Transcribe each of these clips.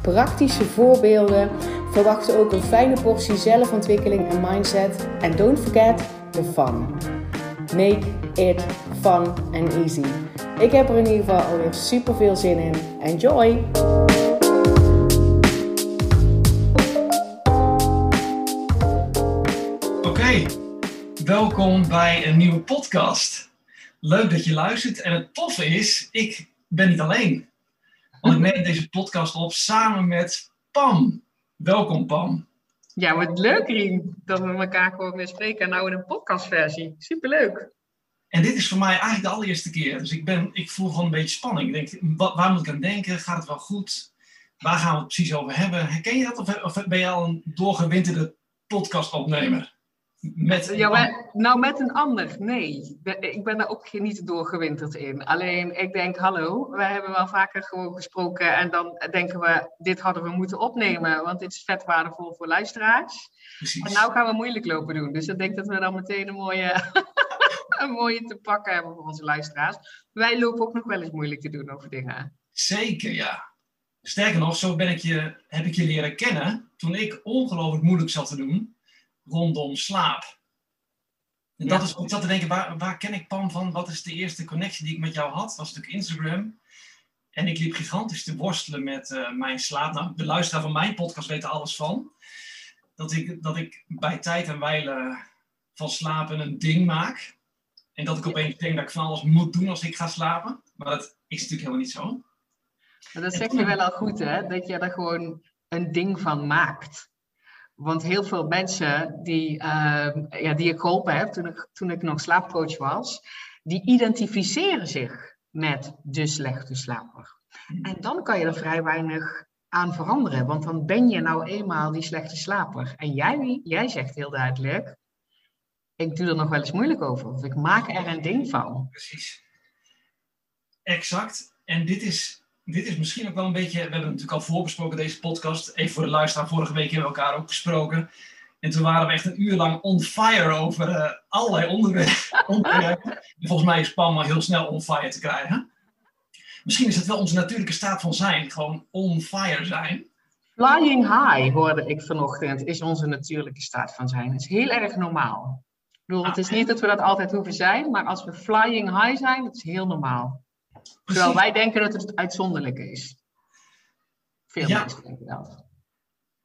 praktische voorbeelden. Verwacht ook een fijne portie zelfontwikkeling en mindset. En don't forget the fun. Make it fun and easy. Ik heb er in ieder geval alweer super veel zin in. Enjoy! Oké, welkom bij een nieuwe podcast. Leuk dat je luistert. En het toffe is, ik ben niet alleen. Want ik neem deze podcast op samen met Pam. Welkom Pam. Ja, wat leuk Rien, dat we elkaar gewoon weer spreken. En nou in een podcastversie. Superleuk. En dit is voor mij eigenlijk de allereerste keer. Dus ik, ben, ik voel gewoon een beetje spanning. Ik denk, wat, waar moet ik aan denken? Gaat het wel goed? Waar gaan we het precies over hebben? Herken je dat? Of, of ben je al een doorgewinterde podcastopnemer? Met ja, maar, nou, met een ander, nee. Ik ben daar ook niet doorgewinterd in. Alleen, ik denk, hallo, we hebben wel vaker gewoon gesproken en dan denken we, dit hadden we moeten opnemen, want dit is vet waardevol voor luisteraars. Precies. En nou gaan we moeilijk lopen doen. Dus ik denk dat we dan meteen een mooie, een mooie te pakken hebben voor onze luisteraars. Wij lopen ook nog wel eens moeilijk te doen over dingen. Zeker, ja. Sterker nog, zo ben ik je, heb ik je leren kennen toen ik ongelooflijk moeilijk zat te doen rondom slaap. En dat is, ik zat te denken, waar, waar ken ik Pam van? Wat is de eerste connectie die ik met jou had? Dat was natuurlijk Instagram. En ik liep gigantisch te worstelen met uh, mijn slaap. Nou, de luisteraar van mijn podcast weet er alles van. Dat ik, dat ik bij tijd en wijle van slapen een ding maak. En dat ik opeens denk dat ik van alles moet doen als ik ga slapen. Maar dat is natuurlijk helemaal niet zo. Maar dat zeg je wel al goed, hè? Dat je er gewoon een ding van maakt. Want heel veel mensen die, uh, ja, die ik geholpen heb toen ik, toen ik nog slaapcoach was, die identificeren zich met de slechte slaper. En dan kan je er vrij weinig aan veranderen, want dan ben je nou eenmaal die slechte slaper. En jij, jij zegt heel duidelijk, ik doe er nog wel eens moeilijk over, of ik maak er een ding van. Precies. Exact. En dit is dit is misschien ook wel een beetje. We hebben natuurlijk al voorbesproken deze podcast. Even voor de luisteraar. Vorige week hebben we elkaar ook gesproken. En toen waren we echt een uur lang on fire over uh, allerlei onderwerpen. volgens mij is Pam maar heel snel on fire te krijgen. Misschien is het wel onze natuurlijke staat van zijn. Gewoon on fire zijn. Flying high hoorde ik vanochtend. Is onze natuurlijke staat van zijn. Het is heel erg normaal. Ik bedoel, het is niet dat we dat altijd hoeven zijn. Maar als we flying high zijn, dat is heel normaal. Terwijl wij denken dat het uitzonderlijk is. Veel mensen denken dat.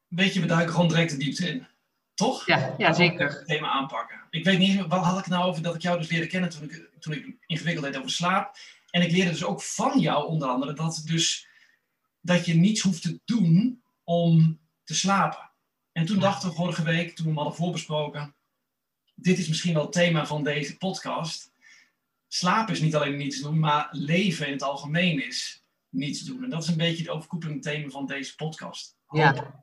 Weet je, we duiken gewoon direct de diepte in. Toch? Ja, ja zeker. Het thema aanpakken. Ik weet niet, wat had ik nou over dat ik jou dus leerde kennen toen ik, toen ik ingewikkeld deed over slaap. En ik leerde dus ook van jou onder andere dat, dus, dat je niets hoeft te doen om te slapen. En toen dachten we vorige week, toen we hem hadden voorbesproken, dit is misschien wel het thema van deze podcast slaap is niet alleen niets doen, maar leven in het algemeen is niets doen. En dat is een beetje het overkoepelende thema van deze podcast. Ja.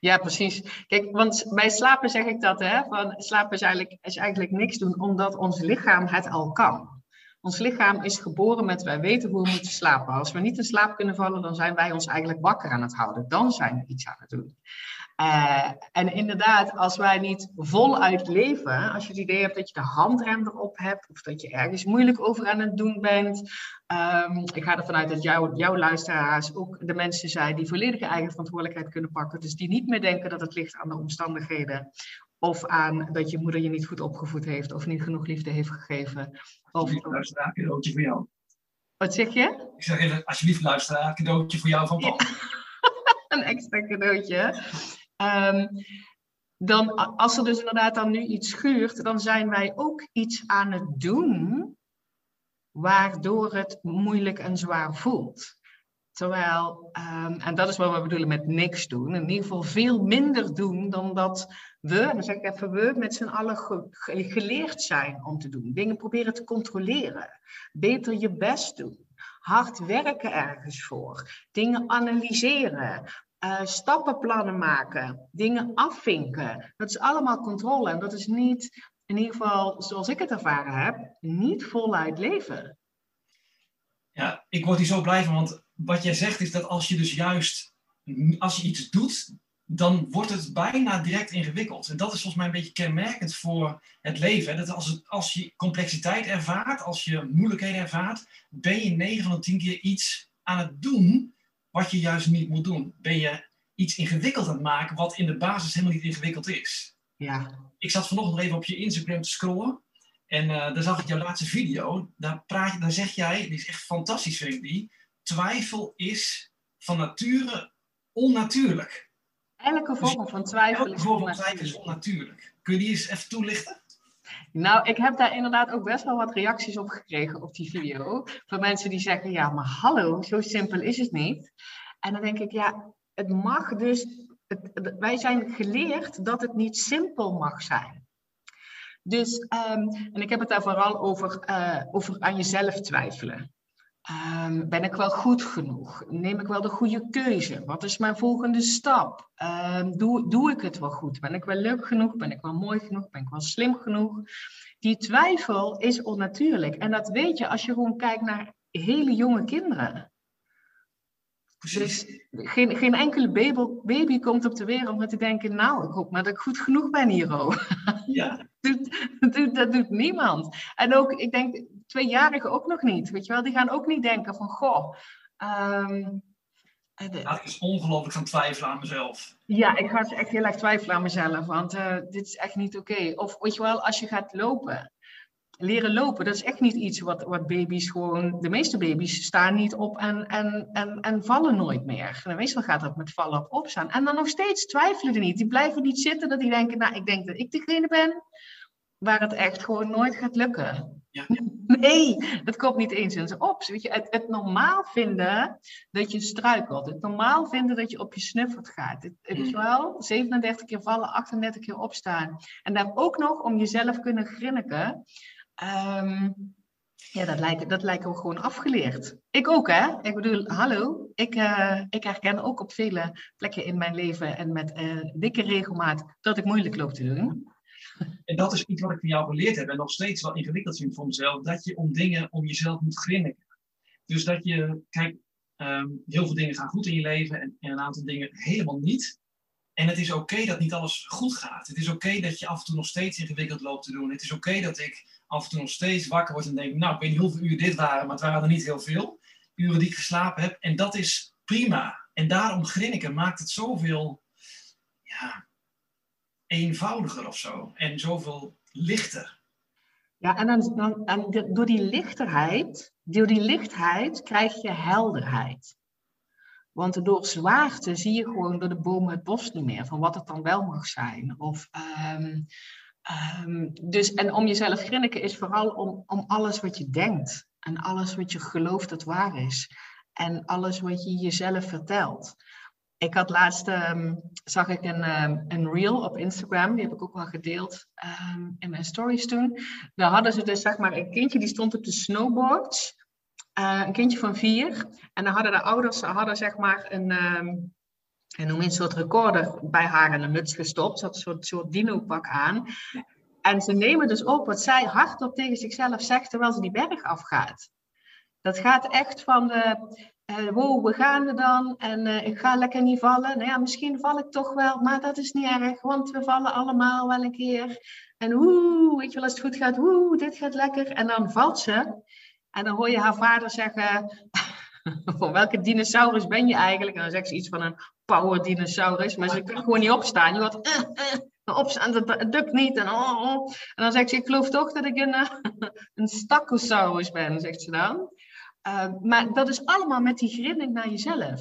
ja, precies. Kijk, want bij slapen zeg ik dat, hè? Van slapen is eigenlijk, is eigenlijk niks doen, omdat ons lichaam het al kan. Ons lichaam is geboren met wij weten hoe we moeten slapen. Als we niet in slaap kunnen vallen, dan zijn wij ons eigenlijk wakker aan het houden. Dan zijn we iets aan het doen. Uh, en inderdaad, als wij niet voluit leven, als je het idee hebt dat je de handrem erop hebt, of dat je ergens moeilijk over aan het doen bent. Um, ik ga ervan uit dat jou, jouw luisteraars ook de mensen zijn die volledige eigen verantwoordelijkheid kunnen pakken. Dus die niet meer denken dat het ligt aan de omstandigheden. Of aan dat je moeder je niet goed opgevoed heeft, of niet genoeg liefde heeft gegeven. Of luisteraar, een cadeautje voor jou. Wat zeg je? Ik zeg even, alsjeblieft luisteraar, een cadeautje voor jou van Paul. een extra cadeautje. Um, dan, als er dus inderdaad dan nu iets schuurt, dan zijn wij ook iets aan het doen waardoor het moeilijk en zwaar voelt. Terwijl, um, en dat is wat we bedoelen met niks doen, in ieder geval veel minder doen dan dat we, dan zeg ik even we, met z'n allen geleerd zijn om te doen. Dingen proberen te controleren, beter je best doen, hard werken ergens voor, dingen analyseren, uh, stappenplannen maken, dingen afvinken. Dat is allemaal controle en dat is niet, in ieder geval zoals ik het ervaren heb, niet voluit leven. Ja, ik word hier zo blij van, want wat jij zegt is dat als je dus juist, als je iets doet, dan wordt het bijna direct ingewikkeld. En dat is volgens mij een beetje kenmerkend voor het leven. Dat als, het, als je complexiteit ervaart, als je moeilijkheden ervaart, ben je 9 van de 10 keer iets aan het doen wat je juist niet moet doen. Ben je iets ingewikkeld aan het maken wat in de basis helemaal niet ingewikkeld is. Ja. Ik zat vanochtend nog even op je Instagram te scrollen. En uh, daar zag ik jouw laatste video. Daar, praat je, daar zeg jij, die is echt fantastisch vind ik die. Twijfel is van nature onnatuurlijk. Elke dus vorm van twijfel is onnatuurlijk. is onnatuurlijk. Kun je die eens even toelichten? Nou, ik heb daar inderdaad ook best wel wat reacties op gekregen op die video. Van mensen die zeggen, ja, maar hallo, zo simpel is het niet. En dan denk ik, ja, het mag dus, het, wij zijn geleerd dat het niet simpel mag zijn. Dus, um, en ik heb het daar vooral over, uh, over aan jezelf twijfelen. Um, ben ik wel goed genoeg? Neem ik wel de goede keuze? Wat is mijn volgende stap? Um, doe, doe ik het wel goed? Ben ik wel leuk genoeg? Ben ik wel mooi genoeg? Ben ik wel slim genoeg? Die twijfel is onnatuurlijk. En dat weet je als je gewoon kijkt naar hele jonge kinderen. Dus geen, geen enkele baby, baby komt op de wereld met te denken, nou, ik hoop maar dat ik goed genoeg ben hier. Ja. dat, doet, dat doet niemand. En ook, ik denk, tweejarigen ook nog niet. Weet je wel, die gaan ook niet denken van, goh. Um, ik is ongelooflijk gaan twijfelen aan mezelf. Ja, ik ga echt heel erg twijfelen aan mezelf, want uh, dit is echt niet oké. Of weet je wel, als je gaat lopen leren lopen, dat is echt niet iets wat, wat baby's gewoon. De meeste baby's staan niet op en, en, en, en vallen nooit meer. En meestal gaat dat met vallen op opstaan. En dan nog steeds twijfelen er niet. Die blijven niet zitten dat die denken, nou, ik denk dat ik degene ben waar het echt gewoon nooit gaat lukken. Ja. Nee, dat komt niet eens in zijn op. Weet je, het, het, normaal vinden dat je struikelt. Het normaal vinden dat je op je snuffert gaat. Het, weet je mm. wel, 37 keer vallen, 38 keer opstaan. En dan ook nog om jezelf kunnen grinniken. Um, ja, dat lijkt, dat lijkt ook gewoon afgeleerd. Ik ook, hè? Ik bedoel, hallo, ik, uh, ik herken ook op vele plekken in mijn leven en met uh, dikke regelmaat dat ik moeilijk loop te doen. En dat is iets wat ik van jou geleerd heb en nog steeds wel ingewikkeld vind voor mezelf, dat je om dingen om jezelf moet grinniken. Dus dat je, kijk, um, heel veel dingen gaan goed in je leven en, en een aantal dingen helemaal niet. En het is oké dat niet alles goed gaat. Het is oké dat je af en toe nog steeds ingewikkeld loopt te doen. Het is oké dat ik af en toe nog steeds wakker word en denk, nou, ik weet niet hoeveel uur dit waren, maar het waren er niet heel veel. Uren die ik geslapen heb. En dat is prima. En daarom grinniken maakt het zoveel ja, eenvoudiger of zo. En zoveel lichter. Ja, en, dan, dan, en door die lichterheid, door die lichtheid krijg je helderheid. Want door zwaarte zie je gewoon door de bomen het bos niet meer, van wat het dan wel mag zijn. Of um, Um, dus, en om jezelf grinniken is vooral om, om alles wat je denkt. En alles wat je gelooft dat waar is. En alles wat je jezelf vertelt. Ik had laatst, um, zag ik een, een reel op Instagram, die heb ik ook wel gedeeld in mijn stories toen. Daar hadden ze dus zeg maar een kindje die stond op de snowboards. Uh, een kindje van vier. En dan hadden de ouders hadden zeg maar een, en noem een soort recorder bij haar in een muts gestopt. Ze had een soort, soort dino-pak aan. En ze nemen dus op wat zij hardop tegen zichzelf zegt terwijl ze die berg afgaat. Dat gaat echt van de, uh, wow, we gaan er dan en uh, ik ga lekker niet vallen. Nou ja, misschien val ik toch wel, maar dat is niet erg, want we vallen allemaal wel een keer. En oeh, weet je wel, als het goed gaat, oeh, dit gaat lekker. En dan valt ze. En dan hoor je haar vader zeggen, van welke dinosaurus ben je eigenlijk? En dan zegt ze iets van een power dinosaurus, maar ze kan gewoon niet opstaan. Je wordt uh, uh, opstaan, dat dukt niet. En, oh, oh. en dan zegt ze, ik geloof toch dat ik een, een stakosaurus ben, zegt ze dan. Maar dat is allemaal met die grinnik naar jezelf.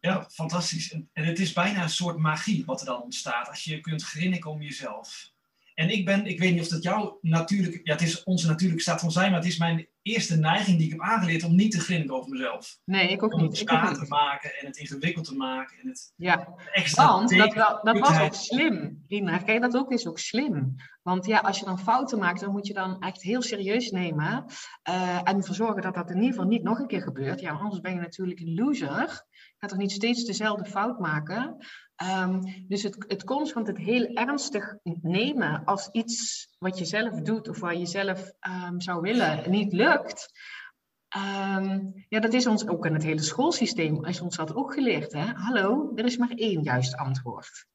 Ja, fantastisch. En het is bijna een soort magie wat er dan ontstaat. Als je kunt grinniken om jezelf. En ik ben, ik weet niet of dat jouw natuurlijk, ja, het is onze natuurlijke staat van zijn, maar het is mijn eerste neiging die ik heb aangeleerd om niet te grinniken over mezelf. Nee, ik ook om niet. ook zwaar niet. te maken en het ingewikkeld te maken en het Ja, extra want dat, dat was ook slim, Rina. Kijk, dat ook is ook slim. Want ja, als je dan fouten maakt, dan moet je dan echt heel serieus nemen. eh, en ervoor zorgen dat dat in ieder geval niet nog een keer gebeurt. Ja, anders ben je natuurlijk een loser. Je gaat toch niet steeds dezelfde fout maken. Ehm, dus het, het constant het heel ernstig nemen als iets wat je zelf doet of waar je zelf ehm, zou willen niet lukt. Ehm, ja, dat is ons ook in het hele schoolsysteem. Is ons dat ook geleerd, hè? Hallo, er is maar één juist antwoord.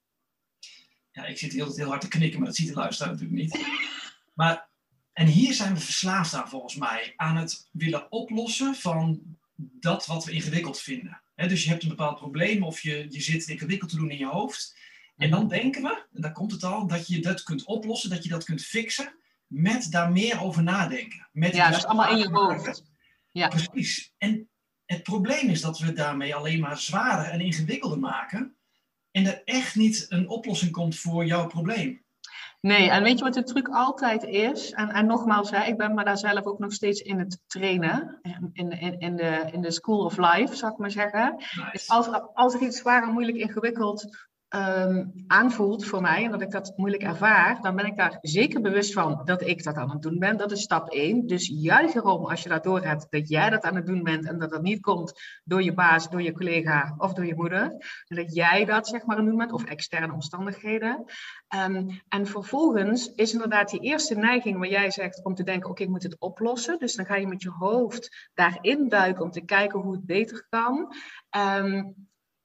Ja, ik zit heel, heel hard te knikken, maar dat ziet de luisteraar natuurlijk niet. Maar, en hier zijn we verslaafd aan volgens mij. Aan het willen oplossen van dat wat we ingewikkeld vinden. Dus je hebt een bepaald probleem of je, je zit ingewikkeld te doen in je hoofd. En dan denken we, en daar komt het al, dat je dat kunt oplossen, dat je dat kunt fixen met daar meer over nadenken. Met Ja, dat is allemaal in je hoofd. Ja. Precies. En het probleem is dat we het daarmee alleen maar zwaarder en ingewikkelder maken. En er echt niet een oplossing komt voor jouw probleem. Nee, en weet je wat de truc altijd is? En, en nogmaals, hè, ik ben me daar zelf ook nog steeds in het trainen. In, in, in, de, in de school of life, zou ik maar zeggen. Nice. als, er- als er iets zwaar en moeilijk ingewikkeld ehm, aanvoelt voor mij, en dat ik dat moeilijk ervaar, dan ben ik daar zeker bewust van dat ik dat aan het doen ben. Dat is stap 1. Dus juich erom als je dat doorhebt dat jij dat aan het doen bent en dat dat niet komt door je baas, door je collega of door je moeder. Dat jij dat zeg maar aan het doen bent, of externe omstandigheden. Ehm, en vervolgens is inderdaad die eerste neiging waar jij zegt om te denken, oké, ik moet het oplossen. Dus dan ga je met je hoofd daarin duiken om te kijken hoe het beter kan. Ehm,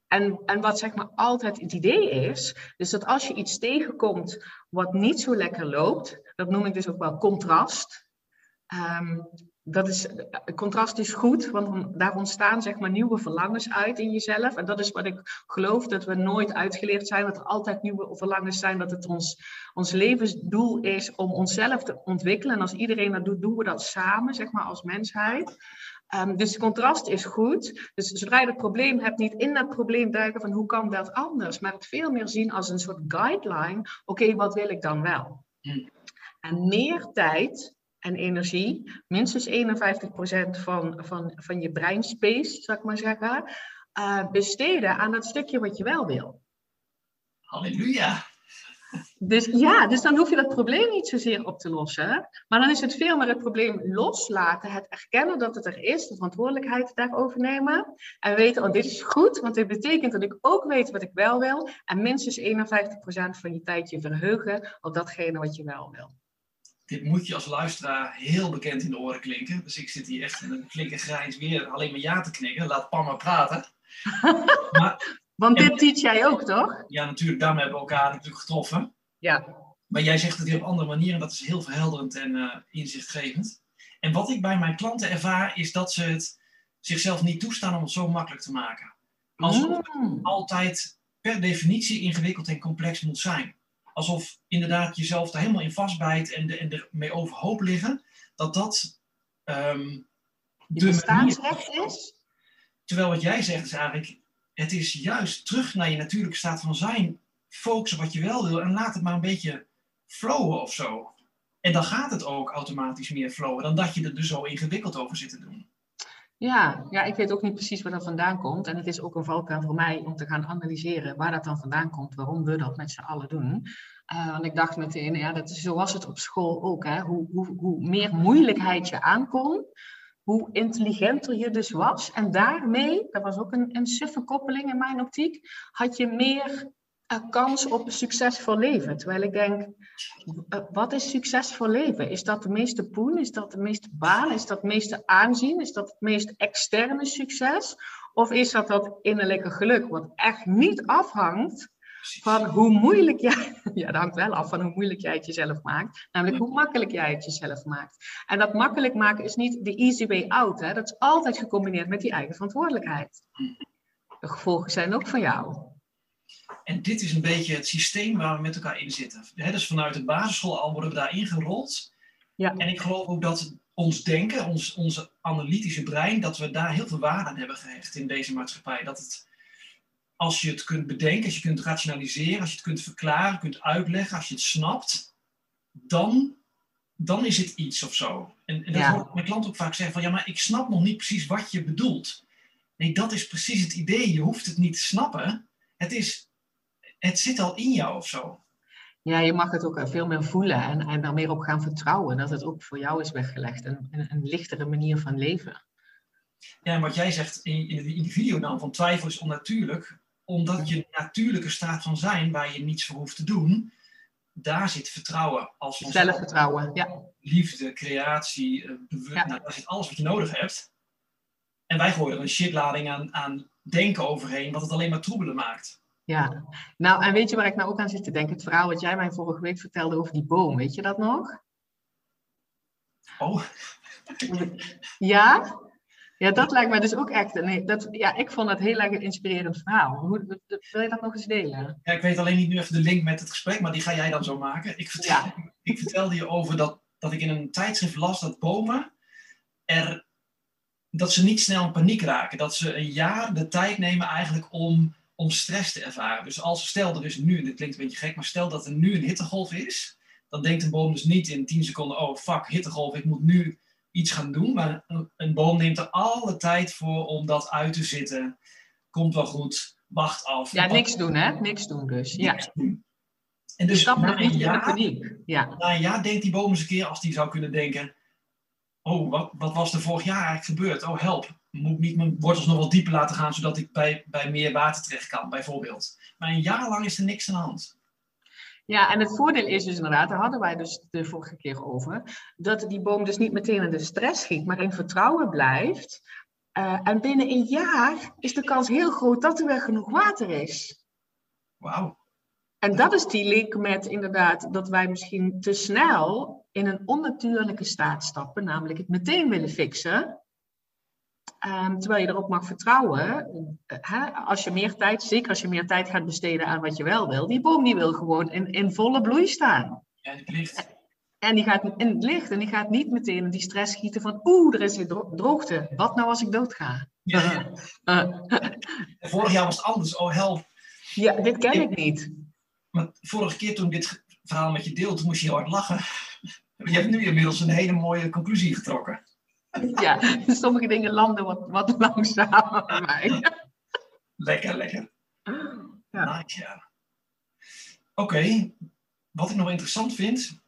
en, en wat zeg maar altijd het idee is, dus dat als je iets tegenkomt wat niet zo lekker loopt, dat noem ik dus ook wel contrast. Ehm, dat is, contrast is goed, want daar ontstaan zeg maar nieuwe verlangens uit in jezelf. En dat is wat ik geloof, dat we nooit uitgeleerd zijn, dat er altijd nieuwe verlangens zijn, dat het ons, ons levensdoel is om onszelf te ontwikkelen. En als iedereen dat doet, doen we dat samen, zeg maar, als mensheid. Ehm, dus contrast is goed. Dus zodra je het probleem hebt, niet in dat probleem duiken van hoe kan dat anders, maar het veel meer zien als een soort guideline. Oké, wat wil ik dan wel? Hmm. En meer tijd en energie, minstens 51% van, van, van je breinspace, zou ik maar zeggen, eh, besteden aan dat stukje wat je wel wil. Halleluja. Dus ja, dus dan hoef je dat probleem niet zozeer op te lossen. Maar dan is het veel meer het probleem loslaten, het erkennen dat het er is, de verantwoordelijkheid daarover nemen. En weten, oh, dit is goed, want dit betekent dat ik ook weet wat ik wel wil. En minstens 51% van je tijd je verheugen op datgene wat je wel wil. Dit moet je als luisteraar heel bekend in de oren klinken. Dus ik zit hier echt in een flinke grijns weer alleen maar ja te knikken. Laat Pam maar praten. maar Want En- dit teach jij ook, toch? ja, natuurlijk, daarmee hebben we elkaar natuurlijk getroffen. Ja. Maar jij zegt het weer op andere manieren en dat is heel verhelderend en eh, inzichtgevend. En wat ik bij mijn klanten ervaar, is dat ze het zichzelf niet toestaan om het zo makkelijk te maken. Alsof het Mm. altijd per definitie ingewikkeld en complex moet zijn. Alsof inderdaad jezelf er helemaal in vastbijt en, de, en ermee overhoop liggen, dat dat Je de bestaansrecht is? Terwijl wat jij zegt is eigenlijk, het is juist terug naar je natuurlijke staat van zijn. Focus wat je wel wil en laat het maar een beetje flowen of zo. En dan gaat het ook automatisch meer flowen dan dat je er dus zo ingewikkeld over zit te doen. Ja, ja, ik weet ook niet precies waar dat vandaan komt. En het is ook een valkuil voor mij om te gaan analyseren waar dat dan vandaan komt, waarom we dat met z'n allen doen. Eh, want ik dacht meteen, ja, dat zo was het op school ook. Hè? Hoe, hoe, hoe meer moeilijkheid je aankon, hoe intelligenter je dus was. En daarmee, dat was ook een, een suffe koppeling in mijn optiek, had je meer kans op een succesvol leven. Terwijl ik denk, eh, wat is succesvol leven? Is dat de meeste poen? Is dat de meeste baan? Is dat het meeste aanzien? Is dat het meest externe succes? Of is dat dat innerlijke geluk, wat echt niet afhangt van hoe moeilijk jij... Ja, dat hangt wel af van hoe moeilijk jij het jezelf maakt. Namelijk hoe makkelijk jij het jezelf maakt. En dat makkelijk maken is niet de easy way out. Hè? Dat is altijd gecombineerd met die eigen verantwoordelijkheid. De gevolgen zijn ook van jou. En dit is een beetje het systeem waar we met elkaar in zitten. Hè, dus vanuit de basisschool al worden we daar ingerold. Ja. En ik geloof ook dat ons denken, ons, onze analytische brein, dat we daar heel veel waarde aan hebben gehecht in deze maatschappij. Dat het, als je het kunt bedenken, als je kunt rationaliseren, als je het kunt verklaren, kunt uitleggen, als je het snapt, dan dan is het iets of zo. En, en dat Ja. hoor ik mijn klant ook vaak zeggen van, ja, maar ik snap nog niet precies wat je bedoelt. Nee, dat is precies het idee. Je hoeft het niet te snappen. Het, is, het zit al in jou of zo. Ja, je mag het ook eh, veel meer voelen en, en er meer op gaan vertrouwen. Dat het ook voor jou is weggelegd. Een, een, een lichtere manier van leven. Ja, en wat jij zegt in, in, de, in die video dan, van twijfel is onnatuurlijk, omdat je natuurlijke staat van zijn, waar je niets voor hoeft te doen, daar zit vertrouwen als. Zelfvertrouwen, ja. liefde, creatie, eh, bewust, Ja. nou, daar zit alles wat je nodig hebt. En wij gooien er een shitlading aan, aan denken overheen, wat het alleen maar troebelen maakt. Ja, nou en weet je waar ik nou ook aan zit te denken? Het verhaal wat jij mij vorige week vertelde over die boom, weet je dat nog? Oh, Ja? Ja, dat lijkt mij dus ook echt. Nee, dat, ja, ik vond het heel erg een inspirerend verhaal. Hoe, wil je dat nog eens delen? ja, ik weet alleen niet nu even de link met het gesprek, maar die ga jij dan zo maken. Ik, vertel, Ja. ik vertelde je over dat, dat ik in een tijdschrift las dat bomen er, dat ze niet snel in paniek raken. Dat ze een jaar de tijd nemen eigenlijk om, om stress te ervaren. Dus als stel er is nu, en dit klinkt een beetje gek, maar stel dat er nu een hittegolf is, dan denkt een boom dus niet in 10 seconden, oh fuck, hittegolf, ik moet nu iets gaan doen. Maar een, een boom neemt er alle tijd voor om dat uit te zitten. Komt wel goed, wacht af. Ja, niks doen, hè? Niks doen dus. Ja. doen. En Dus dus na een, jaar. Ja. na een jaar denkt die boom eens een keer als die zou kunnen denken... Oh, wat, wat was er vorig jaar eigenlijk gebeurd? Oh, help. Moet ik niet mijn wortels nog wat dieper laten gaan... zodat ik bij, bij meer water terecht kan, bijvoorbeeld. Maar een jaar lang is er niks aan de hand. ja, en het voordeel is dus inderdaad, daar hadden wij dus de vorige keer over, dat die boom dus niet meteen in de stress schiet, maar in vertrouwen blijft. Eh, en binnen een jaar is de kans heel groot dat er weer genoeg water is. Wauw. En dat is die link met inderdaad dat wij misschien te snel in een onnatuurlijke staat stappen, namelijk het meteen willen fixen. Ehm, terwijl je erop mag vertrouwen, eh, hè, als je meer tijd, zeker als je meer tijd gaat besteden aan wat je wel wil, die boom die wil gewoon in, in volle bloei staan. Ja. En die gaat in het licht en die gaat niet meteen in die stress schieten van oeh, er is weer dro- droogte. Wat nou als ik doodga? Ja, ja. Eh, En vorig jaar was het anders. Oh, help. ja, dit ken ik niet. Maar vorige keer toen ik dit verhaal met je deelde, moest je heel hard lachen. Je hebt nu inmiddels een hele mooie conclusie getrokken. Ja, sommige dingen landen wat, wat langzamer bij mij. Lekker, lekker. Ja. Nice, ja. Oké, wat ik nog interessant vind,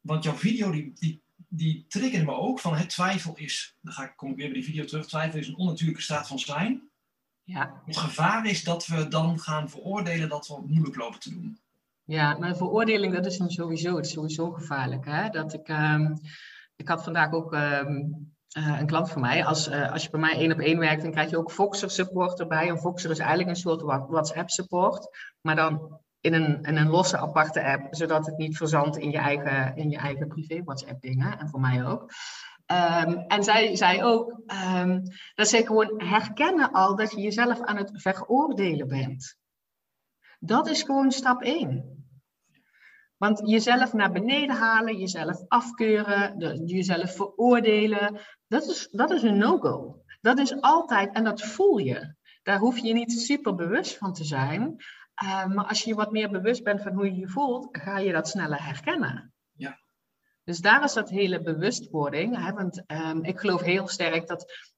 want jouw video die, die, die triggerde me ook van het twijfel is, dan ga ik, kom ik weer bij die video terug, twijfel is een onnatuurlijke staat van zijn. Ja, Het gevaar is dat we dan gaan veroordelen dat we moeilijk lopen te doen. ja, maar veroordeling, dat is hem sowieso, het is sowieso gevaarlijk. Hè? Dat ik, ehm, ik had vandaag ook ehm, eh, een klant van mij. Als, eh, als je bij mij één op één werkt, dan krijg je ook Voxer support erbij. En Voxer is eigenlijk een soort WhatsApp support, maar dan in een, een losse aparte app, zodat het niet verzandt in je eigen, in je eigen privé WhatsApp dingen. En voor mij ook. Ehm, en zij zei ook ehm, dat zij gewoon herkennen al dat je jezelf aan het veroordelen bent. Dat is gewoon stap één. Want jezelf naar beneden halen, jezelf afkeuren, de- jezelf veroordelen, dat is, dat is een no-go. Dat is altijd, en dat voel je. Daar hoef je niet super bewust van te zijn. Eh, maar als je wat meer bewust bent van hoe je je voelt, ga je dat sneller herkennen. Ja. Dus daar is dat hele bewustwording. Hè? Want ehm, ik geloof heel sterk dat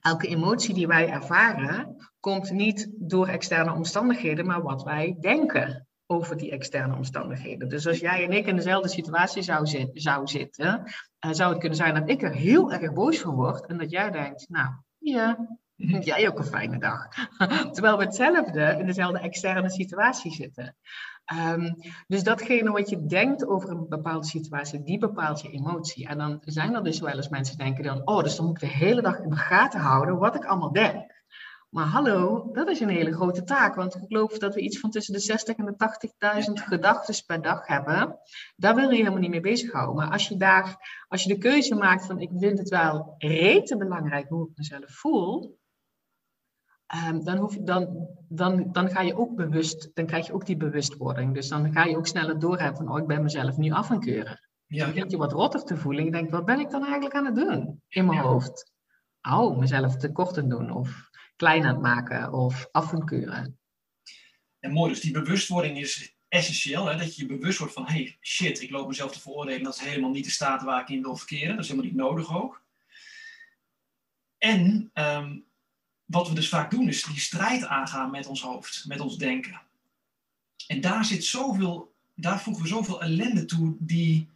elke emotie die wij ervaren, komt niet door externe omstandigheden, maar wat wij denken over die externe omstandigheden. Dus als jij en ik in dezelfde situatie zou, zit, zou zitten, eh, zou het kunnen zijn dat ik er heel erg boos van word en dat jij denkt, nou ja, jij ook een fijne dag. Terwijl we hetzelfde in dezelfde externe situatie zitten. Ehm, dus datgene wat je denkt over een bepaalde situatie, die bepaalt je emotie. En dan zijn er dus wel eens mensen die denken dan, oh, dus dan moet ik de hele dag in de gaten houden wat ik allemaal denk. Maar hallo, dat is een hele grote taak, want ik geloof dat we iets van tussen de 60 en de 80.000 gedachten per dag hebben. Daar wil je helemaal niet mee bezighouden. Maar als je daar, als je de keuze maakt van ik vind het wel rete belangrijk hoe ik mezelf voel, Ehm, dan, hoef, dan, dan, dan ga je ook bewust, dan krijg je ook die bewustwording. Dus dan ga je ook sneller doorhebben van, oh, ik ben mezelf nu af aan keuren. Dan Ja, begint je wat rotter te voelen. En je denkt, wat ben ik dan eigenlijk aan het doen in mijn hoofd? Oh, mezelf tekort aan doen, of klein aan het maken, of af en mooi, dus die bewustwording is, essentieel, hè, dat je je bewust wordt van, hey, shit, ik loop mezelf te veroordelen, dat is helemaal niet de staat waar ik in wil verkeren, dat is helemaal niet nodig ook. En ehm, wat we dus vaak doen, is die strijd aangaan met ons hoofd, met ons denken. En daar zit zoveel, daar voegen we zoveel ellende toe die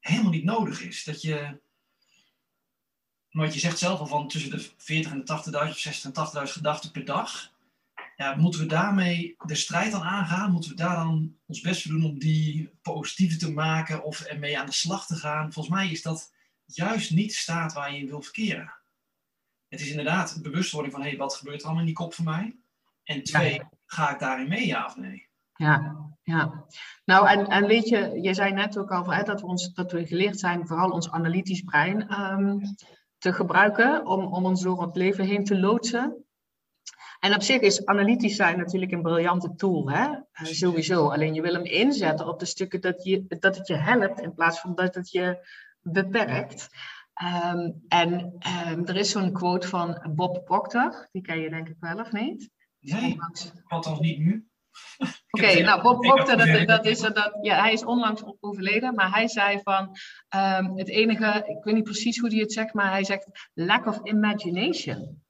helemaal niet nodig is. Dat je, wat je zegt zelf al van tussen de 40 en de 80.000 of 60 en 80.000 gedachten per dag. Ja, moeten we daarmee de strijd aan aangaan? Moeten we daar dan ons best voor doen om die positieve te maken of ermee aan de slag te gaan? Volgens mij is dat juist niet de staat waar je in wil verkeren. Het is inderdaad bewustwording van, hé, hey, wat gebeurt er allemaal in die kop van mij? En twee, ga ik daarin mee, ja of nee? Ja, ja. Nou, en, en weet je, je zei net ook al hè, dat, we ons, dat we geleerd zijn vooral ons analytisch brein ehm, te gebruiken om, om ons door het leven heen te loodsen. En op zich is analytisch zijn natuurlijk een briljante tool, hè? Uh, sowieso. Alleen je wil hem inzetten op de stukken dat, je, dat het je helpt in plaats van dat het je beperkt. Um, en um, er is zo'n quote van Bob Proctor, die ken je denk ik wel of niet? Nee, althans niet nu. Oké, okay, nou Bob Proctor, dat, dat is, dat, ja, hij is onlangs overleden, maar hij zei van um, het enige, ik weet niet precies hoe hij het zegt, maar hij zegt lack of imagination.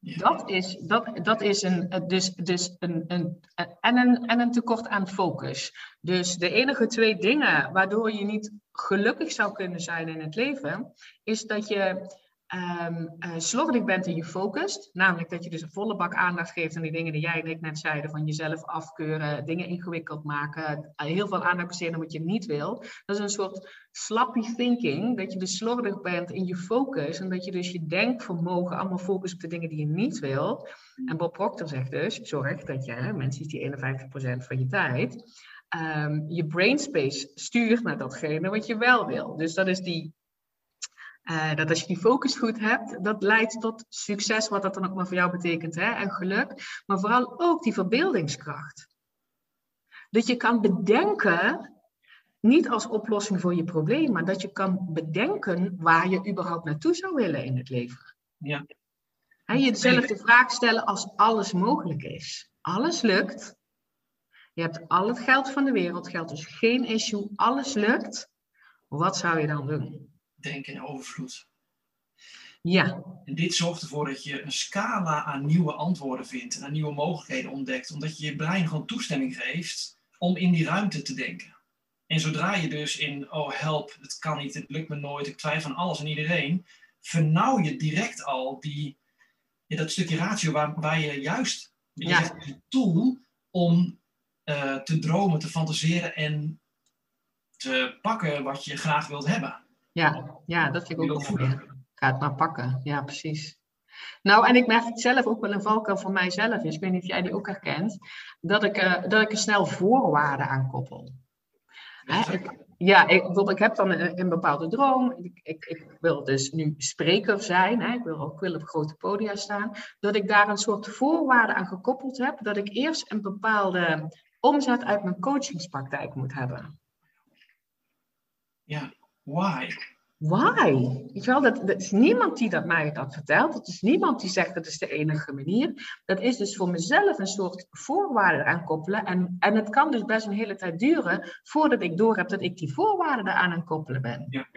Dat is, dat, dat is een, dus, dus een, een, en, een, en een tekort aan focus. Dus de enige twee dingen waardoor je niet gelukkig zou kunnen zijn in het leven, is dat je um, uh, slordig bent in je focus. Namelijk dat je dus een volle bak aandacht geeft aan die dingen die jij en ik net zeiden. Van jezelf afkeuren, dingen ingewikkeld maken. Uh, heel veel aandacht besteden aan wat je niet wil. Dat is een soort slappy thinking. Dat je dus slordig bent in je focus. En dat je dus je denkvermogen allemaal focust op de dingen die je niet wil. En Bob Proctor zegt dus, zorg dat je, mensen die 51% van je tijd... Um, je brainspace stuurt naar datgene wat je wel wil. Dus dat is die uh, dat als je die focus goed hebt, dat leidt tot succes, wat dat dan ook maar voor jou betekent, hè? en geluk. Maar vooral ook die verbeeldingskracht. Dat je kan bedenken, niet als oplossing voor je probleem, maar dat je kan bedenken waar je überhaupt naartoe zou willen in het leven. Ja. En jezelf de vraag stellen als alles mogelijk is. Alles lukt. Je hebt al het geld van de wereld, geld is geen issue, alles lukt. Wat zou je dan doen? Denken in overvloed. Ja. En dit zorgt ervoor dat je een scala aan nieuwe antwoorden vindt en aan nieuwe mogelijkheden ontdekt, omdat je je brein gewoon toestemming geeft om in die ruimte te denken. En zodra je dus in, oh help, het kan niet, het lukt me nooit, ik twijfel aan alles en iedereen, vernauw je direct al die, ja, dat stukje ratio waar, waar je juist, je ja. een tool om uh, te dromen, te fantaseren en te pakken wat je graag wilt hebben. Ja, ja dat vind ik ook goed. Ga het maar pakken. Ja, precies. Nou, en ik merk het zelf ook wel een valkuil van mijzelf is. Ik weet niet of jij die ook herkent. Dat ik, uh, dat ik er snel voorwaarden aan koppel. Hè, ik, ja, ik, bijvoorbeeld, ik heb dan een, een bepaalde droom. Ik, ik, ik, wil dus nu spreker zijn. Hè, ik wil ook wil op grote podia staan. Dat ik daar een soort voorwaarden aan gekoppeld heb. Dat ik eerst een bepaalde omzet uit mijn coachingspraktijk moet hebben. Ja, Why? Why? Weet je wel, dat, dat is niemand die dat mij dat vertelt. Dat is niemand die zegt dat is de enige manier. Dat is dus voor mezelf een soort voorwaarde aan koppelen. En, en het kan dus best een hele tijd duren voordat ik doorheb dat ik die voorwaarden eraan aan koppelen ben. Ja.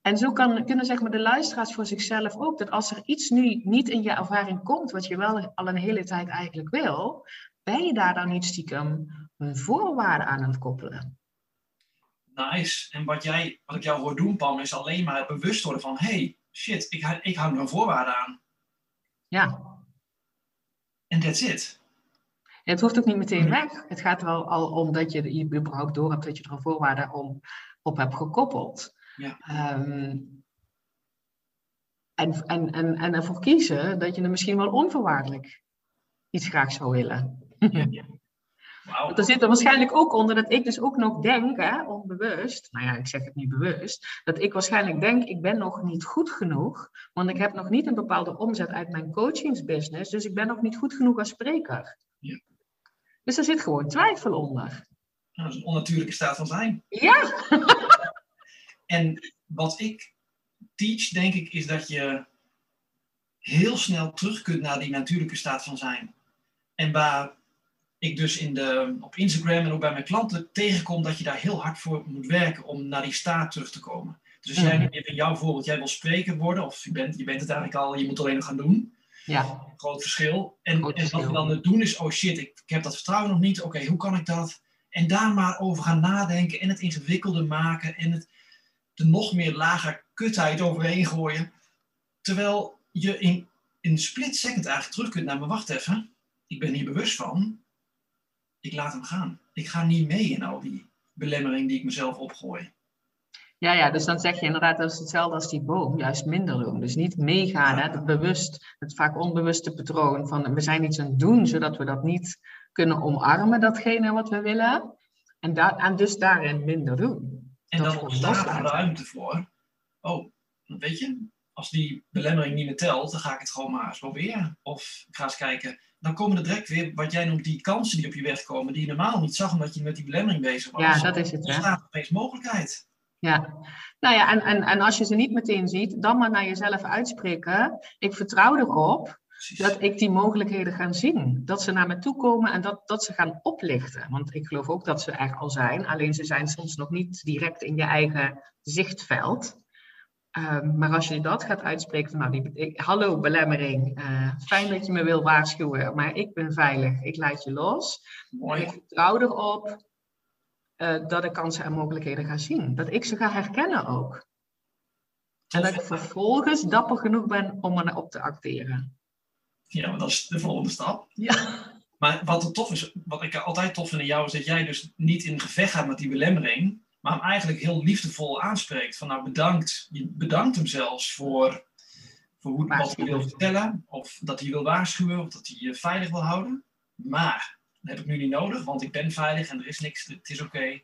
En zo kan, kunnen zeg maar, de luisteraars voor zichzelf ook, dat als er iets nu niet in je ervaring komt, wat je wel al een hele tijd eigenlijk wil, ben je daar dan niet stiekem een voorwaarde aan aan het koppelen? Nice. En wat, jij, wat ik jou hoor doen, Pam, is alleen maar het bewust worden van... hey, shit, ik, ik hou er een voorwaarde aan. Ja. En that's it. Het hoeft ook niet meteen weg. Het gaat wel al om dat je, je überhaupt door hebt dat je er een voorwaarde om, op hebt gekoppeld. Ja. Um, en, en, en, en ervoor kiezen dat je er misschien wel onvoorwaardelijk iets graag zou willen. Ja. Wow. Want er zit er waarschijnlijk ook onder dat ik dus ook nog denk, hè, onbewust, nou ja, ik zeg het niet bewust, dat ik waarschijnlijk denk, ik ben nog niet goed genoeg, want ik heb nog niet een bepaalde omzet uit mijn coachingsbusiness, dus ik ben nog niet goed genoeg als spreker. Ja. Dus er zit gewoon twijfel onder. Dat is een onnatuurlijke staat van zijn. Ja. en wat ik teach, denk ik, is dat je heel snel terug kunt naar die natuurlijke staat van zijn. En waar ik dus in de, op Instagram en ook bij mijn klanten tegenkom dat je daar heel hard voor moet werken om naar die staat terug te komen. Dus als jij Mhm. in jouw voorbeeld, jij wil spreker worden, of je bent, je bent het eigenlijk al, je moet alleen nog gaan doen. Ja, Groot verschil. En, Groot en wat verschil. we dan het doen is, oh shit, ik, ik heb dat vertrouwen nog niet. Oké, hoe kan ik dat? En daar maar over gaan nadenken en het ingewikkelder maken en het er nog meer lager kutheid overheen gooien. Terwijl je in, in een split second eigenlijk terug kunt naar, maar wacht even, ik ben hier bewust van, ik laat hem gaan. Ik ga niet mee in al die belemmering die ik mezelf opgooi. Ja, ja, dus dan zeg je inderdaad, dat is hetzelfde als die boom, juist minder doen. Dus niet meegaan, hè, het bewust, het vaak onbewuste patroon van we zijn iets aan het doen, zodat we dat niet kunnen omarmen, datgene wat we willen. En, daar en dus daarin minder doen. En Dat dan ontstaat er ruimte voor. Oh, weet je, als die belemmering niet meer telt, dan ga ik het gewoon maar eens proberen. Of ik ga eens kijken. Dan komen er direct weer, wat jij noemt, die kansen die op je weg komen, die je normaal niet zag omdat je met die belemmering bezig was. Ja, dat is het, Er hè. ontstaat opeens mogelijkheid. Ja, nou ja, en, en, en als je ze niet meteen ziet, dan maar naar jezelf uitspreken. Ik vertrouw erop Precies. dat ik die mogelijkheden ga zien. Dat ze naar me toe komen en dat, dat ze gaan oplichten. Want ik geloof ook dat ze er al zijn, alleen ze zijn soms nog niet direct in je eigen zichtveld. Ehm, maar als je dat gaat uitspreken, van, nou, die, ik- hallo belemmering, eh, fijn dat je me wil waarschuwen, maar ik ben veilig, ik laat je los. Mooi. ik vertrouw erop eh, dat ik kansen en mogelijkheden ga zien. Dat ik ze ga herkennen ook. En dat ik vervolgens dapper genoeg ben om erop te acteren. Ja, maar dat is de volgende stap. Ja. Maar wat er tof is, wat ik altijd tof vind in jou, is dat jij dus niet in gevecht gaat met die belemmering, maar hem eigenlijk heel liefdevol aanspreekt. Van nou bedankt, je bedankt hem zelfs voor, voor hoe, wat hij wil vertellen, of dat hij wil waarschuwen, of dat hij je veilig wil houden. Maar dat heb ik nu niet nodig, want ik ben veilig en er is niks, het is oké.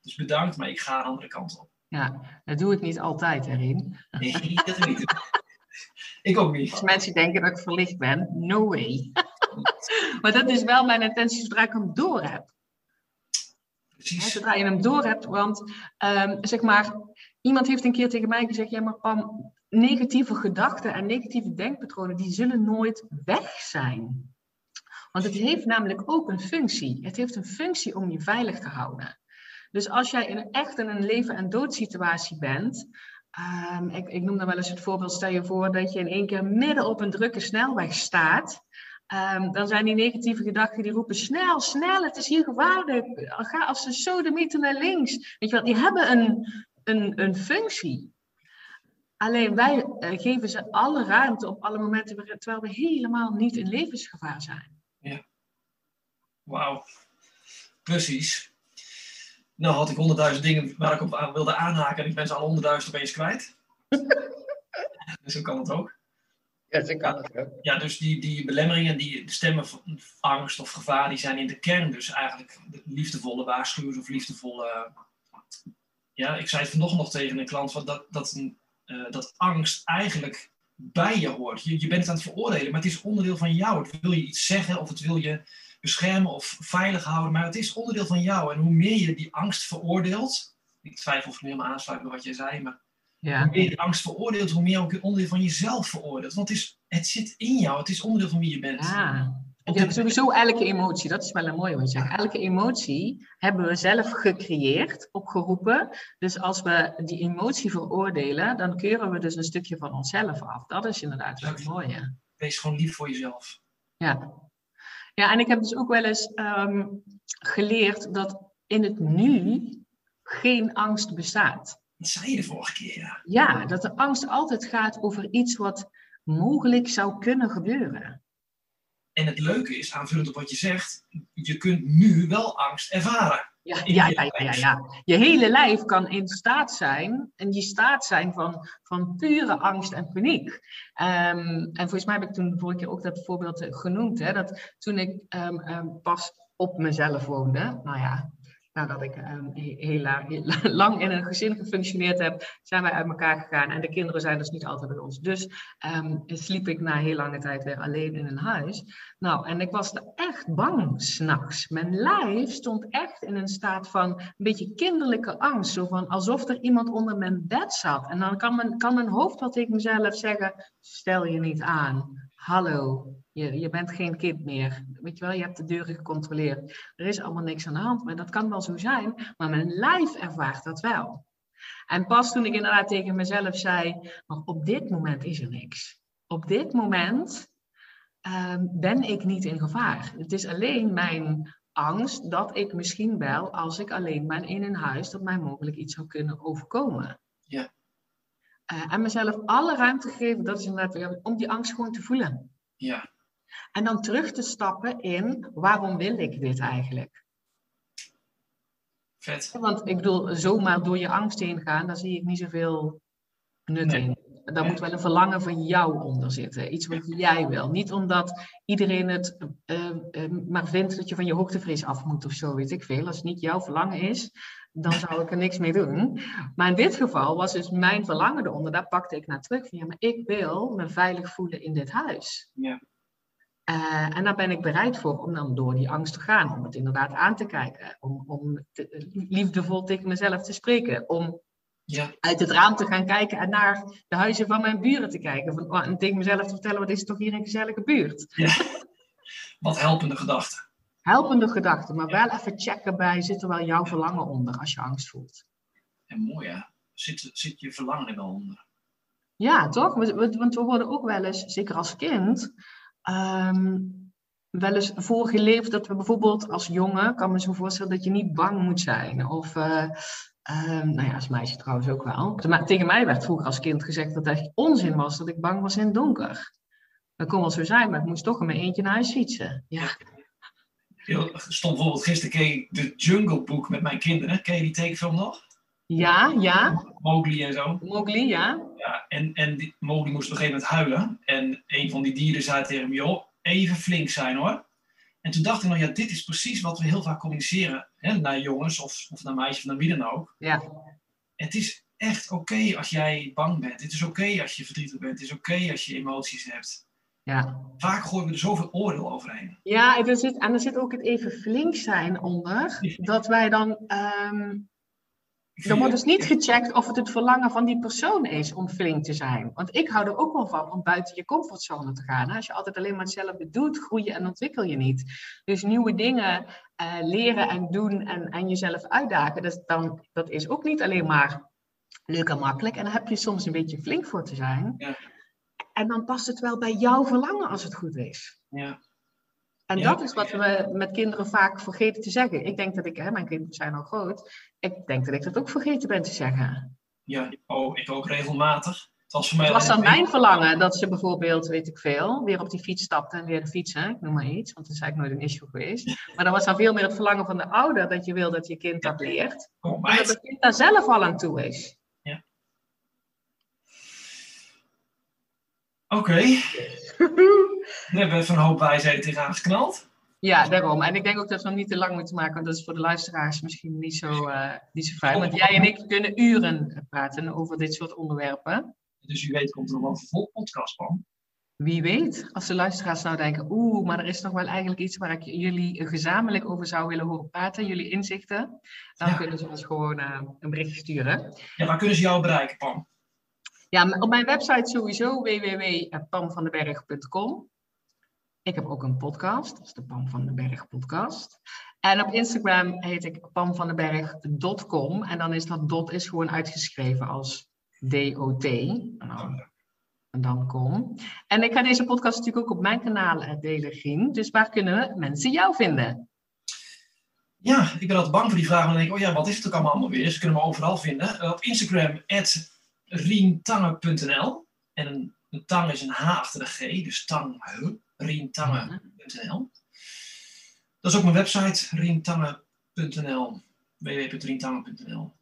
Dus bedankt, maar ik ga de andere kant op. ja, dat doe ik niet altijd erin. Nee, dat niet. Ik ook niet. Als mensen denken dat ik verlicht ben, no way. maar dat is wel mijn intentie zodra ik hem door heb. Zodra je hem door hebt, want ehm, zeg maar, iemand heeft een keer tegen mij gezegd, ja maar Pam, negatieve gedachten en negatieve denkpatronen, die zullen nooit weg zijn. Want het heeft namelijk ook een functie. Het heeft een functie om je veilig te houden. Dus als jij in, echt in een leven- en doodsituatie bent, ehm, ik, ik noem dan wel eens het voorbeeld, stel je voor dat je in één keer midden op een drukke snelweg staat. Ehm, dan zijn die negatieve gedachten die roepen snel, snel, het is hier gevaarlijk. Ga als de sodemieter naar links. Weet je wel, die hebben een, een, een functie. Alleen wij eh, geven ze alle ruimte op alle momenten terwijl we helemaal niet in levensgevaar zijn. Wauw. Precies. Nou had ik honderdduizend dingen waar ik op aan wilde aanhaken en ik ben ze alle honderdduizend opeens kwijt. dus zo kan het ook. Ja, kan het. Ja, dus die, die belemmeringen, die stemmen van angst of gevaar, die zijn in de kern dus eigenlijk de liefdevolle waarschuwers of liefdevolle... Ja, ik zei het vanochtend nog tegen een klant, van dat, dat, eh, dat angst eigenlijk bij je hoort. Je, je bent het aan het veroordelen, maar het is onderdeel van jou. Het wil je iets zeggen of het wil je beschermen of veilig houden, maar het is onderdeel van jou. En hoe meer je die angst veroordeelt, ik twijfel of nu helemaal aansluit bij wat jij zei, maar Ja. hoe meer je angst veroordeelt, hoe meer ook een onderdeel van jezelf veroordeelt. Want het, is, het zit in jou, het is onderdeel van wie je bent. Ja. Ja, dit- sowieso elke emotie, dat is wel een mooie wat je zegt. Elke emotie hebben we zelf gecreëerd, opgeroepen. Dus als we die emotie veroordelen, dan keuren we dus een stukje van onszelf af. Dat is inderdaad wel het mooie. Wees gewoon lief voor jezelf. Ja. ja, en ik heb dus ook wel eens ehm, geleerd dat in het nu geen angst bestaat. Dat zei je de vorige keer, ja. Ja, dat de angst altijd gaat over iets wat mogelijk zou kunnen gebeuren. En het leuke is, aanvullend op wat je zegt, je kunt nu wel angst ervaren. Ja, ja, ja, ja. Je hele lijf kan in staat zijn, en die staat zijn van, van pure angst en paniek. Ehm, en volgens mij heb ik toen de vorige keer ook dat voorbeeld eh, genoemd, hè, dat toen ik ehm, ehm, pas op mezelf woonde, nou ja, nadat ik ehm, he- heel, la- heel lang in een gezin gefunctioneerd heb, zijn wij uit elkaar gegaan en de kinderen zijn dus niet altijd bij ons. Dus ehm, sliep ik na heel lange tijd weer alleen in een huis. Nou, en ik was er echt bang s'nachts. Mijn lijf stond echt in een staat van een beetje kinderlijke angst. Zo van alsof er iemand onder mijn bed zat. En dan kan mijn, kan hoofd wel tegen mezelf zeggen: stel je niet aan. hallo, je, je bent geen kind meer. Weet je wel, je hebt de deuren gecontroleerd. Er is allemaal niks aan de hand, maar dat kan wel zo zijn. Maar mijn lijf ervaart dat wel. En pas toen ik inderdaad tegen mezelf zei, maar op dit moment is er niks. Op dit moment ehm, ben ik niet in gevaar. Het is alleen mijn angst dat ik misschien wel, als ik alleen ben in een huis, dat mij mogelijk iets zou kunnen overkomen. Ja. Uh, en mezelf alle ruimte geven, dat is inderdaad om die angst gewoon te voelen. Ja. En dan terug te stappen in, waarom wil ik dit eigenlijk? Vet. Want ik bedoel, zomaar door je angst heen gaan, daar zie ik niet zoveel nut Nee. in. Daar moet wel een verlangen van jou onder zitten. Iets wat jij wil. Niet omdat iedereen het eh, eh, maar vindt dat je van je hoogtevrees af moet of zo, weet ik veel. Als het niet jouw verlangen is, dan zou ik er niks mee doen. Maar in dit geval was dus mijn verlangen eronder. Daar pakte ik naar terug. Van, ja, maar ik wil me veilig voelen in dit huis. Ja. Eh, en daar ben ik bereid voor om dan door die angst te gaan. Om het inderdaad aan te kijken. Om, om te- liefdevol tegen mezelf te spreken. Om Ja. uit het raam te gaan kijken en naar de huizen van mijn buren te kijken. Van, oh, en tegen mezelf te vertellen, wat is het toch hier een gezellige buurt. Wat helpende gedachten. Helpende gedachten, maar wel even checken bij, zit er wel jouw verlangen onder als je angst voelt. En mooi hè. Zit, zit je verlangen er wel onder? Ja, toch? Want we worden ook wel eens, zeker als kind, ehm, wel eens voorgeleefd dat we bijvoorbeeld als jongen, kan me zo voorstellen dat je niet bang moet zijn. Of, ehm, nou ja, als meisje trouwens ook wel. Maar tegen mij werd vroeger als kind gezegd dat het echt onzin was dat ik bang was in het donker. Dat kon wel zo zijn, maar ik moest toch in mijn eentje naar huis fietsen. Ja, stond bijvoorbeeld gisteren keek de Jungle Book met mijn kinderen. Ken je die tekenfilm nog? Ja, ja. Mowgli en zo. Mowgli, ja. Ja, en, en die, Mowgli moest op een gegeven moment huilen. En een van die dieren zei tegen hem, joh, even flink zijn hoor. En toen dacht ik nog, ja, dit is precies wat we heel vaak communiceren. Hè, naar jongens of, of naar meisjes of naar wie dan ook. Ja, Het is echt oké als jij bang bent. Het is oké als je verdrietig bent. Het is oké als je emoties hebt. ja. Vaak gooien we er zoveel oordeel overheen. Ja, er zit, en er zit ook het even flink zijn onder. Dat wij dan ehm, Er vind- wordt dus niet gecheckt of het het verlangen van die persoon is om flink te zijn. Want ik hou er ook wel van om buiten je comfortzone te gaan. Als je altijd alleen maar hetzelfde doet, groei je en ontwikkel je niet. Dus nieuwe dingen eh, leren en doen en, en jezelf uitdagen, dat, dan, dat is ook niet alleen maar leuk en makkelijk. En daar heb je soms een beetje flink voor te zijn. Ja. En dan past het wel bij jouw verlangen als het goed is. Ja. En Ja. dat is wat we met kinderen vaak vergeten te zeggen. Ik denk dat ik, hè, mijn kinderen zijn al groot, ik denk dat ik dat ook vergeten ben te zeggen. Ja, oh, ik ook regelmatig. Het was voor mij Het was dan mijn verlangen dat ze bijvoorbeeld, weet ik veel, weer op die fiets stapte en weer fietsen. Ik noem maar iets, want dat is eigenlijk nooit een issue geweest. Maar dan was dan veel meer het verlangen van de ouder dat je wil dat je kind dat leert. Kom, En dat het kind daar zelf al aan toe is. Oké. We hebben even een hoop wijsheden tegenaan geknald. Ja, daarom. En ik denk ook dat we hem niet te lang moeten maken, want dat is voor de luisteraars misschien niet zo, eh, niet zo fijn. Want jij en ik kunnen uren praten over dit soort onderwerpen. Dus u weet komt er nog wel een podcast van. Wie weet, als de luisteraars nou denken, oeh, maar er is nog wel eigenlijk iets waar ik jullie gezamenlijk over zou willen horen praten, jullie inzichten, dan Ja. kunnen ze ons gewoon eh, een berichtje sturen. Ja, waar kunnen ze jou bereiken, Pam? Ja, op mijn website sowieso www.pamvandenberg.com. Ik heb ook een podcast, dat is de Pam van den Berg podcast. En op Instagram heet ik pamvandenberg.com en dan is dat dot is gewoon uitgeschreven als D-O-T. En dan en dan kom. En ik ga deze podcast natuurlijk ook op mijn kanaal eh, delen, Gien. Dus waar kunnen mensen jou vinden? Ja, ik ben altijd bang voor die vraag. Want dan denk ik, oh ja, wat is het ook allemaal weer? Ze kunnen me overal vinden. Eh, op Instagram, rientangen.nl. En een, een tang is een H achter de G, dus tang, huh, rientangen.nl. Dat is ook mijn website, rientangen.nl. www.rientangen.nl.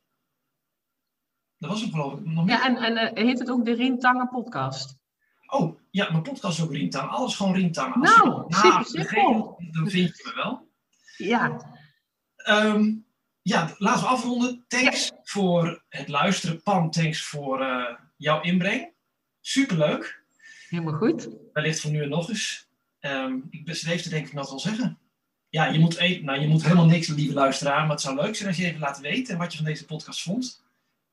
Dat was hem geloof ik. Nog? Ja, en, en eh, heet het ook de Rien Tangen podcast? Oh, ja, mijn podcast is ook Rientang. Alles gewoon Rientang. Als Nou, je super simpel. Dan vind je me wel. Ja, Ehm, ja, laten we afronden. Thanks voor het luisteren. Pam, thanks voor eh, jouw inbreng. Superleuk. helemaal goed. Wellicht voor nu en nog eens. Ehm, ik beschreef er denk ik nog wel zeggen. Ja, je moet, even, nou, je moet helemaal niks, lieve luisteraar. Maar het zou leuk zijn als je even laat weten wat je van deze podcast vond.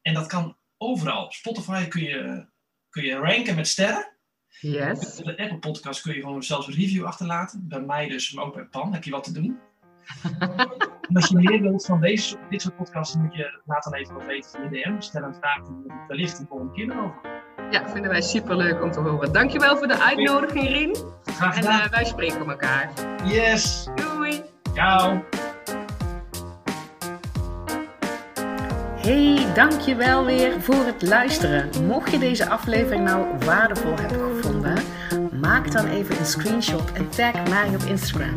En dat kan overal. Spotify kun je, kun je ranken met sterren. Yes. De Apple Podcast kun je gewoon zelfs een review achterlaten. Bij mij dus, maar ook bij Pan. Heb je wat te doen. en als je meer wilt van deze, dit soort podcasts, moet je laat dan even wat weten via DM. Stel een vraag, dan wellicht de volgende keer erover. Ja, vinden wij superleuk om te horen. Dankjewel voor de uitnodiging, Rien. Graag En gedaan. eh, wij spreken elkaar. yes. Doei! Ciao. Hey, dankjewel weer voor het luisteren. Mocht je deze aflevering nou waardevol hebben gevonden, maak dan even een screenshot en tag mij op Instagram.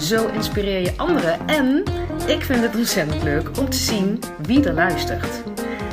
Zo inspireer je anderen en ik vind het ontzettend leuk om te zien wie er luistert.